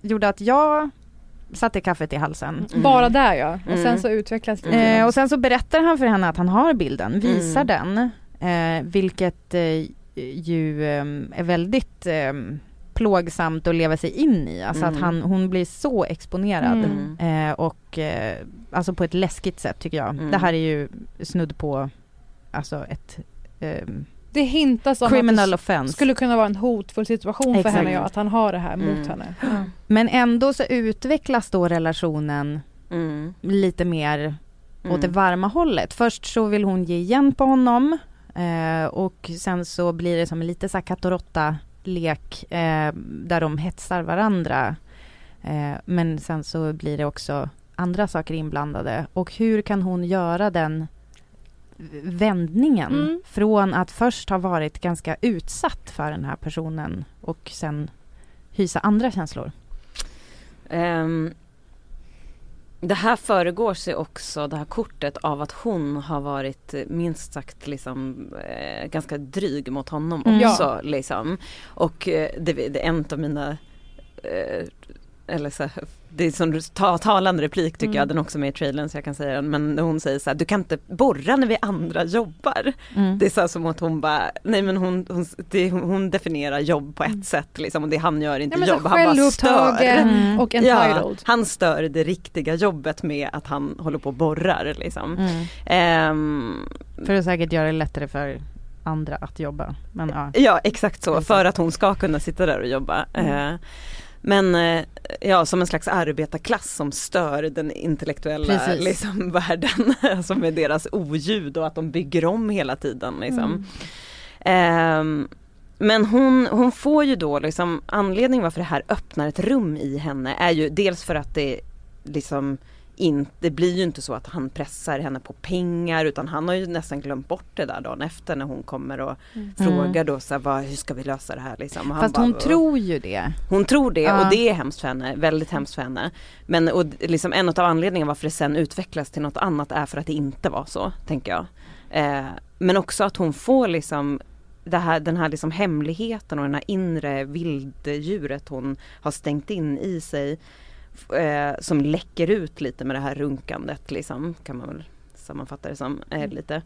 gjorde att jag satte kaffet i halsen. Mm. Bara där ja. Och Mm. sen så utvecklas det. Eh, och sen så berättar han för henne att han har bilden, visar Mm. den. Eh, vilket eh, ju är väldigt plågsamt att leva sig in i. Alltså Mm. att han, hon blir så exponerad. Mm. Eh, och eh, alltså på ett läskigt sätt tycker jag. Mm. Det här är ju snudd på alltså ett eh, Det hintas om criminal att det offense. skulle kunna vara en hotfull situation för Exakt. henne ja, att han har det här mot Mm. henne. Men ändå så utvecklas då relationen Mm. lite mer åt Mm. det varma hållet. Först så vill hon ge igen på honom eh, och sen så blir det som lite så här katt och råtta lek eh, där de hetsar varandra. Eh, men sen så blir det också andra saker inblandade. Och hur kan hon göra den vändningen Mm. från att först ha varit ganska utsatt för den här personen och sen hysa andra känslor? Ehm, det här föregår sig också, det här kortet, av att hon har varit eh, minst sagt liksom, eh, ganska dryg mot honom Mm. också. Liksom. Och eh, det, det är en av mina eh, eller så, det är en ta, talande replik tycker Mm. jag, den också med i trailern så jag kan säga den. Men hon säger så här, du kan inte borra när vi andra jobbar. Mm. Det är så här som att hon bara, nej men hon, hon, det, hon definierar jobb på ett sätt liksom och det han gör inte Ja, så jobb, han bara stör. Mm. och Ja, entitled. han stör det riktiga jobbet med att han håller på och borrar liksom. Mm. Ehm, För att säkert göra det lättare för andra att jobba. Men ja. Ja exakt så, för att hon ska kunna sitta där och jobba. Mm. Eh, men eh, ja, som en slags arbetarklass som stör den intellektuella Precis. liksom, världen. alltså med deras oljud och att de bygger om hela tiden. Liksom. Ehm, men hon, hon får ju då liksom anledningen varför det här öppnar ett rum i henne är ju dels för att det liksom inte, det blir ju inte så att han pressar henne på pengar utan han har ju nästan glömt bort det där dagen efter när hon kommer och Mm. frågar då så här, vad, hur ska vi lösa det här liksom. Och Fast bara, hon "Åh." tror ju det. Hon tror det Ja. och det är hemskt för henne, väldigt hemskt för henne. Men och liksom en av anledningarna varför det sen utvecklas till något annat är för att det inte var så, tänker jag. Eh, men också att hon får liksom det här, den här liksom hemligheten och den här inre vilddjuret hon har stängt in i sig. Eh, som läcker ut lite med det här runkandet liksom, kan man väl sammanfatta det som. Eh, lite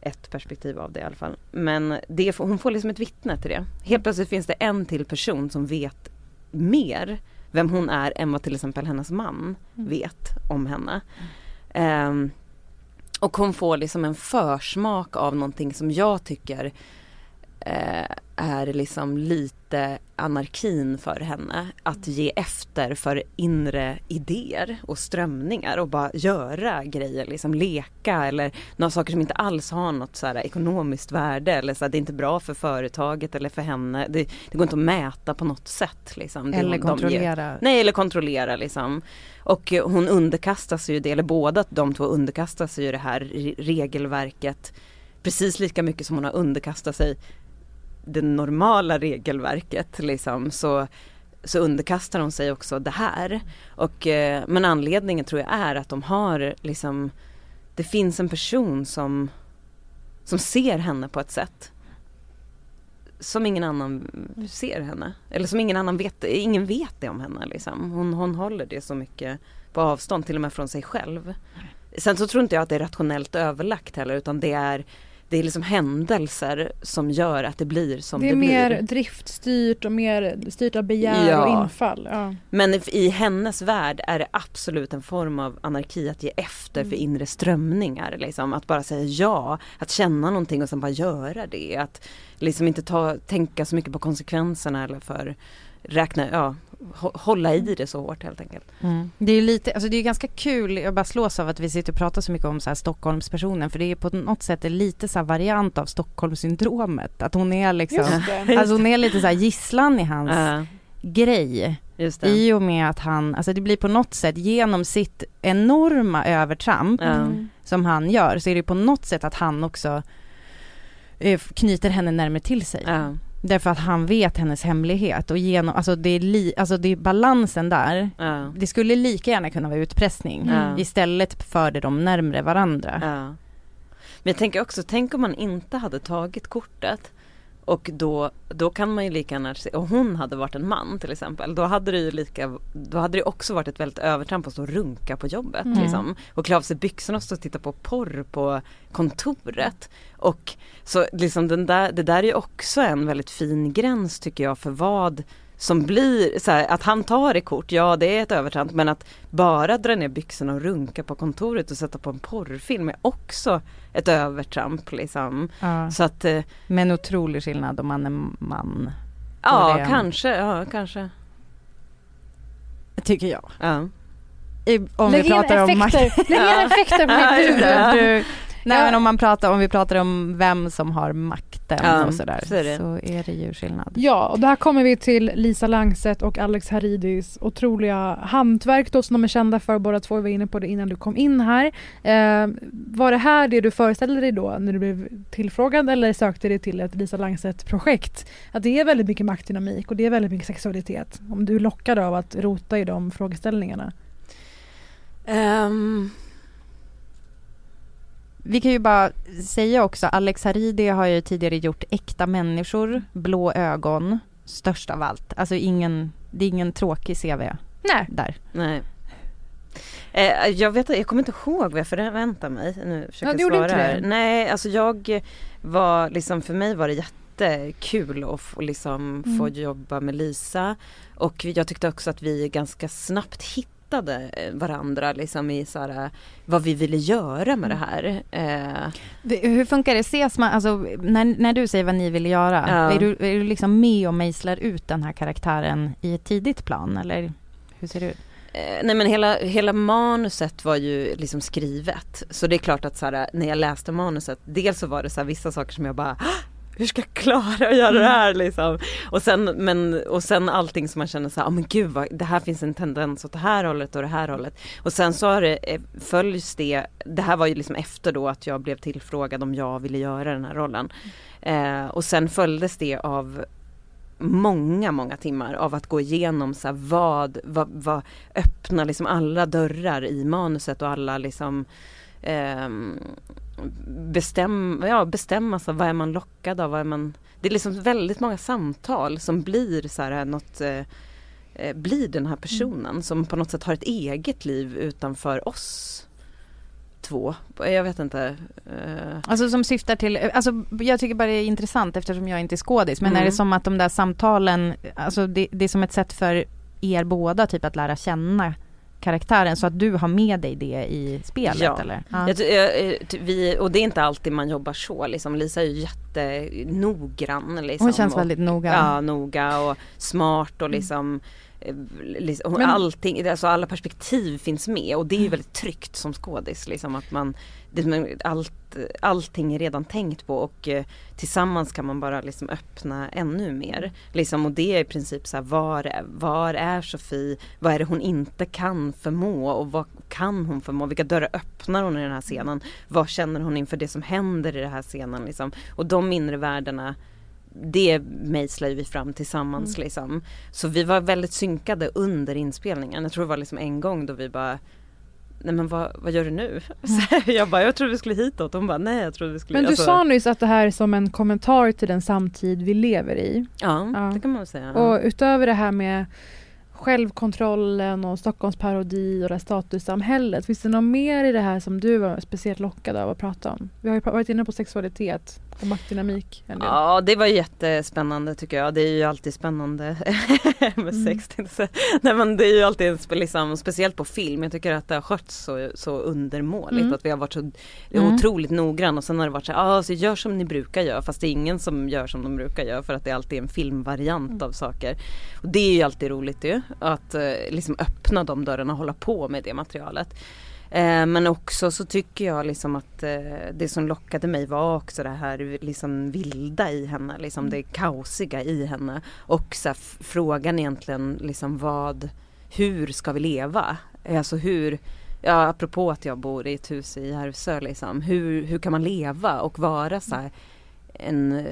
ett perspektiv av det i alla fall. Men det, hon får liksom ett vittne till det. Helt plötsligt finns det en till person som vet mer vem hon är än vad till exempel hennes man vet om henne. Ehm, och hon får liksom en försmak av någonting som jag tycker eh, är liksom lite anarkin för henne. Att ge efter för inre idéer och strömningar och bara göra grejer, liksom leka eller några saker som inte alls har något så här ekonomiskt värde eller så här, det är inte bra för företaget eller för henne. Det, det går inte att mäta på något sätt. Liksom, Eller de kontrollera. Nej, eller kontrollera liksom. Och eh, hon underkastar sig ju det, eller båda de två underkastar sig ju det här re- regelverket precis lika mycket som hon har underkastat sig det normala regelverket liksom så, så underkastar hon sig också det här. Och, eh, men anledningen tror jag är att de har liksom Det finns en person som Som ser henne på ett sätt Som ingen annan ser henne. Eller som ingen annan vet, ingen vet det om henne liksom. Hon, hon håller det så mycket på avstånd till och med från sig själv. Sen så tror inte jag att det är rationellt överlagt heller utan det är det är liksom händelser som gör att det blir som det det, är mer blir. driftstyrt och mer styrt av begär Ja. och infall. Ja. Men i hennes värld är det absolut en form av anarki att ge efter för inre strömningar. Liksom. Att bara säga ja, att känna någonting och sen bara göra det. Att liksom inte ta, tänka så mycket på konsekvenserna eller för räkna, ja, hålla i det så hårt helt enkelt. Mm. Det är ju lite, alltså det är ganska kul, jag bara slås av att vi sitter och pratar så mycket om så här Stockholmspersonen för det är på något sätt en lite så här variant av Stockholmssyndromet. Att hon är liksom, alltså hon är lite så här gisslan i hans Ja. grej. Just det. I och med att han, alltså det blir på något sätt genom sitt enorma övertramp Ja. som han gör så är det på något sätt att han också eh, knyter henne närmare till sig. Ja. Därför att han vet hennes hemlighet och genom, alltså det är, li, alltså det är balansen där. Ja. Det skulle lika gärna kunna vara utpressning. Ja. Istället förde de närmre varandra. Ja. Men jag tänker också, tänk om man inte hade tagit kortet och då, då kan man ju lika gärna se, och hon hade varit en man till exempel, då hade det ju lika, då hade det också varit ett väldigt övertramp att stå och runka på jobbet Mm. liksom. Och klä av sig byxorna och stå och titta på porr på kontoret. Och så liksom den där, det där är ju också en väldigt fin gräns tycker jag för vad som blir så här, att han tar ett kort, ja det är ett övertramp men att bara dra ner byxorna och runka på kontoret och sätta på en porrfilm är också ett övertramp liksom. Ja. Så att eh, Men otrolig skillnad om man är man. ja det- kanske, ja kanske. Tycker jag. Ja. I, om Lägg vi in pratar om makt. effekter. Lägg in effekter på mitt huvud. Nej Ja. men om man pratar, om vi pratar om vem som har makten Ja, och sådär. så är det. Så är det ju skillnad. Ja, och där kommer vi till Lisa Langset och Alex Haridis otroliga hantverk då som de är kända för båda två. Vi var inne på det innan du kom in här. Eh, var det här det du föreställde dig då när du blev tillfrågad eller sökte dig till ett Lisa Langset-projekt? Att det är väldigt mycket maktdynamik och det är väldigt mycket sexualitet. Om du är lockad av att rota i de frågeställningarna. Ehm, Vi kan ju bara säga också, Alex Haridi har ju tidigare gjort Äkta människor, Blå ögon, störst av allt. Alltså ingen, det är ingen tråkig CV Nej. där. Nej. Eh, jag, vet, jag kommer inte ihåg vad jag förväntar mig. Nu försöker Ja, jag gjorde svara inte här. det? Nej, alltså jag var liksom, för mig var det jättekul att få, liksom, Mm. få jobba med Lisa. Och jag tyckte också att vi ganska snabbt hittade eh, varandra liksom i så här, vad vi ville göra med det här. Eh, Hur funkar det? Ses man, alltså när, när du säger vad ni vill göra, Ja. är, du, är du liksom med och mejslar ut den här karaktären i ett tidigt plan eller hur ser det ut? Eh, nej men hela, hela manuset var ju liksom skrivet. Så det är klart att så här, när jag läste manuset, dels så var det så här, vissa saker som jag bara "Ah, hur ska jag klara att göra det här liksom? Och sen, men, och sen allting som man känner så här, oh, men gud vad, det här finns en tendens åt det här hållet och det här hållet. Och sen så har det, eh, följs det, det här var ju liksom efter då att jag blev tillfrågad om jag ville göra den här rollen. Eh, och sen följdes det av många, många timmar av att gå igenom så här, vad, vad, vad öppnar liksom alla dörrar i manuset och alla liksom ehm, bestäm, ja, bestämma sig, vad är man lockad av, vad är man Det är liksom väldigt många samtal som blir så här något eh, eh, blir den här personen som på något sätt har ett eget liv utanför oss två. Jag vet inte. eh, Alltså som syftar till, alltså jag tycker bara det är intressant eftersom jag inte är skådis men Mm. är det som att de där samtalen, alltså det, det är som ett sätt för er båda typ att lära känna karaktären så att du har med dig det i spelet Ja. eller? Jag, jag, eh, ty- vi, och det är inte alltid man jobbar så liksom. Lisa är ju jättenoggrann. Liksom, Hon känns och, väldigt noga. Ja, noga och smart och liksom eh, liksom, och Men- allting, alltså alla perspektiv finns med och det är ju väldigt tryggt som skådis liksom att man det, man- allt, allting är redan tänkt på och eh, tillsammans kan man bara liksom öppna ännu mer. Liksom, och det är i princip så här, var, är- var är Sofie? Vad är det hon inte kan förmå och vad kan hon förmå? Vilka dörrar öppnar hon i den här scenen? Vad känner hon inför det som händer i den här scenen? Liksom? Och de inre världarna det mejslar vi fram tillsammans Mm. liksom. Så vi var väldigt synkade under inspelningen. Jag tror det var liksom en gång då vi bara Nej men vad, vad gör du nu? Så jag bara, jag trodde vi skulle hitåt. Hon bara, nej jag trodde vi skulle Men du alltså, sa nyss att det här är som en kommentar till den samtid vi lever i. Ja, det kan man väl säga. Och utöver det här med självkontrollen och Stockholms parodi och det här statussamhället. Finns det något mer i det här som du var speciellt lockad av att prata om? Vi har ju varit inne på sexualitet och maktdynamik. Ja det var jättespännande tycker jag. Det är ju alltid spännande med Mm. sex. säga. Nej men det är ju alltid liksom, speciellt på film. Jag tycker att det har skötts så, så undermåligt. Mm. Att vi har varit så Mm. otroligt noggrann och sen har det varit så här, ah, så gör som ni brukar göra. Fast det är ingen som gör som de brukar göra för att det alltid är en filmvariant Mm. av saker. Och det är ju alltid roligt ju. Att eh, liksom öppna de dörrarna och hålla på med det materialet. Eh, men också så tycker jag liksom att eh, det som lockade mig var också det här liksom vilda i henne, liksom det kaosiga i henne. Och så frågan egentligen liksom vad, hur ska vi leva? Alltså hur, ja apropå att jag bor i ett hus i Järvsö liksom, hur, hur kan man leva och vara så här en,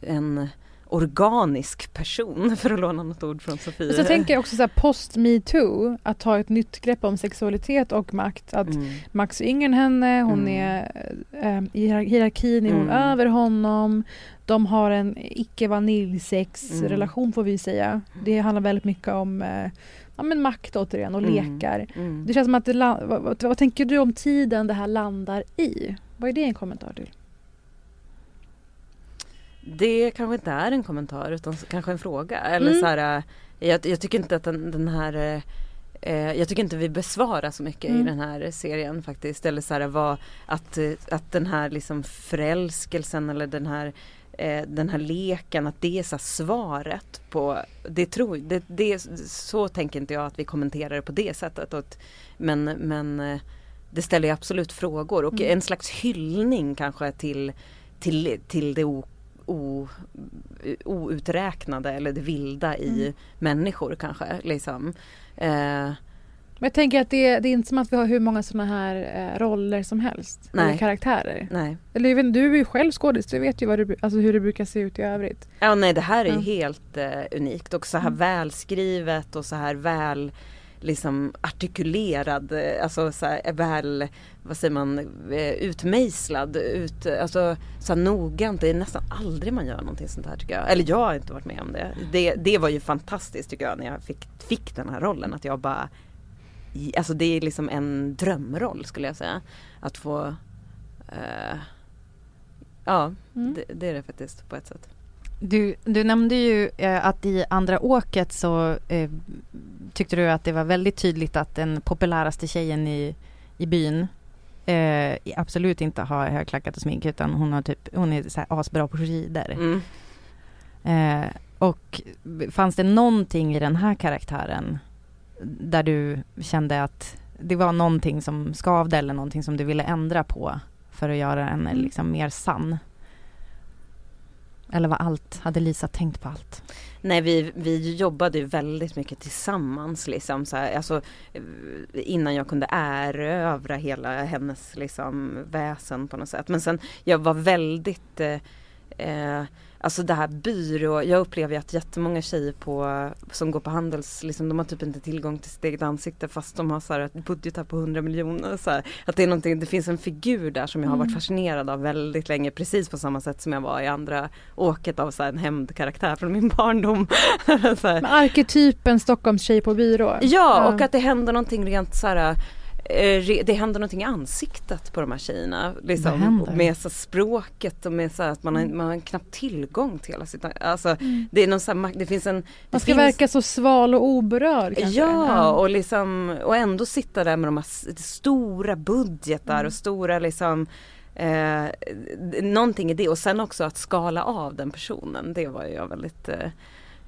en organisk person för att låna något ord från Sofie. Så jag tänker också så här post metoo, att ta ett nytt grepp om sexualitet och makt. Att Mm. Max är yngre än henne, hon Mm. är eh, i hierar- hierarkin är hon Mm. över honom. De har en icke vaniljsex Mm. får vi säga. Det handlar väldigt mycket om eh, ja, men makt återigen och Mm. lekar. Mm. Det känns som att det, vad, vad, vad tänker du om tiden det här landar i? Vad är det en kommentar till? Det kanske inte är en kommentar utan kanske en fråga. Eller Mm. så här, eh, jag, jag tycker inte att den, den här eh, eh, jag tycker inte vi besvarar så mycket Mm. i den här serien faktiskt. Eller så här, vad, att, att den här liksom förälskelsen eller den här eh, den här leken, att det är så svaret på, det tror, det, det, så tänker inte jag att vi kommenterar det på det sättet. Och, men, men det ställer ju absolut frågor och Mm. en slags hyllning kanske till, till, till det o, o, outräknade eller det vilda i Mm. människor kanske. Liksom. Eh, Men jag tänker att det, det är inte som att vi har hur många sådana här eh, roller som helst. Eller Nej. karaktärer. nej. Eller inte, du är ju själv skådis, du vet ju vad det, alltså hur det brukar se ut i övrigt. Ja nej det här är ju Ja. helt eh, unikt och så här Mm. välskrivet och så här väl liksom artikulerad, eh, alltså så här, väl, vad säger man, eh, utmejslad, ut, alltså så här noggrant. Det är nästan aldrig man gör någonting sånt här tycker jag. Eller jag har inte varit med om det. Det, det var ju fantastiskt tycker jag när jag fick, fick den här rollen. Att jag bara, alltså det är liksom en drömroll skulle jag säga. Att få, eh, ja Mm. det, det är det faktiskt på ett sätt. Du, du nämnde ju eh, att i andra åket så eh, tyckte du att det var väldigt tydligt att den populäraste tjejen i, i byn eh, absolut inte har högklackat och smink utan hon, har typ, hon är så här asbra på skidor. Mm. Eh, och fanns det någonting i den här karaktären där du kände att det var någonting som skavde eller någonting som du ville ändra på för att göra den Mm. liksom mer sann? Eller var allt, hade Lisa tänkt på allt? Nej vi, vi jobbade ju väldigt mycket tillsammans liksom så här, alltså, eh, innan jag kunde erövra hela hennes liksom väsen på något sätt. Men sen jag var väldigt eh, eh, Alltså det här byrå, jag upplever ju att jättemånga tjejer på, som går på Handels, liksom, de har typ inte tillgång till sitt eget ansikte fast de har så här ett budgetar på 100 miljoner. Så här, att det är någonting, det finns en figur där som jag har varit Mm. fascinerad av väldigt länge precis på samma sätt som jag var i andra åket av så här, en hämndkaraktär från min barndom. så här. Men arketypen Stockholms tjej på byrå. Ja, och att det händer någonting rent så här det händer någonting i ansiktet på de här tjejerna. Liksom, med så språket och med så att man har, man har knappt tillgång till hela sitt, alltså Mm. det är någon så här, det finns en det Man ska finns, verka så sval och oberörd kanske. Ja, och liksom och ändå sitta där med de här stora budgetar Mm. och stora liksom eh, någonting i det och sen också att skala av den personen. Det var ju jag väldigt eh,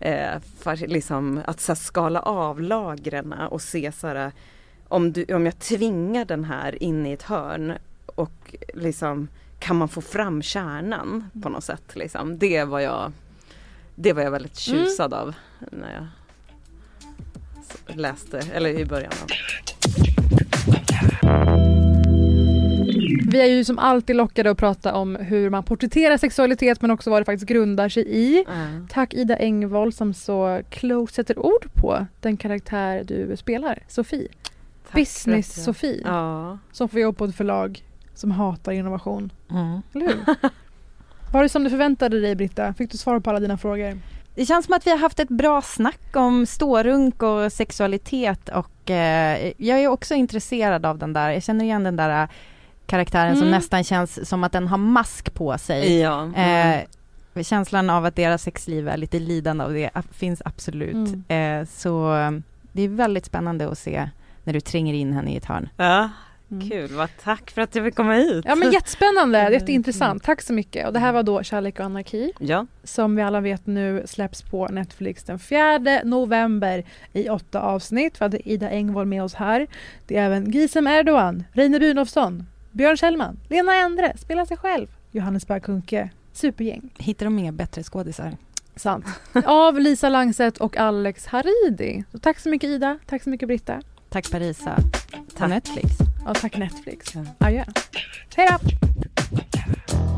eh, fas- liksom att så skala av lagren och se så här om, du, om jag tvingar den här in i ett hörn och liksom kan man få fram kärnan på något sätt liksom. Det var jag Det var jag väldigt tjusad av när jag läste, eller i början av Vi är ju som alltid lockade att prata om hur man porträtterar sexualitet men också vad det faktiskt grundar sig i. Tack Ida Engvall som så klokt sätter ord på den karaktär du spelar, Sofie. Business-Sofie. Ja. Som får jobba på ett förlag som hatar innovation. Mm. Eller hur? Var det som du förväntade dig Britta? Fick du svar på alla dina frågor? Det känns som att vi har haft ett bra snack om stårunk och sexualitet och eh, jag är också intresserad av den där, jag känner igen den där eh, karaktären som Mm. nästan känns som att den har mask på sig. Ja. Mm. Eh, känslan av att deras sexliv är lite lidande av det finns absolut. Mm. Eh, så eh, det är väldigt spännande att se när du tränger in henne i ett hörn. Ja, Mm. kul. Vad tack för att jag fick komma hit. Ja men jättespännande, Mm. jätteintressant. Tack så mycket. Och det här var då Kärlek och anarki. Ja. Som vi alla vet nu släpps på Netflix den 4 november i åtta avsnitt. Vi hade Ida Engvall med oss här. Det är även Gisem Erdogan, Reine Brynolfsson, Björn Kjellman, Lena Endre, spelar sig själv, Johannes Berg-Kuhnke. Supergäng. Hittar de med bättre skådisar? Sant. Av Lisa Langset och Alex Haridi. Så tack så mycket Ida, tack så mycket Britta. Tack Parisa. Tack. Netflix. Ja, tack Netflix. Adjö. Hej då!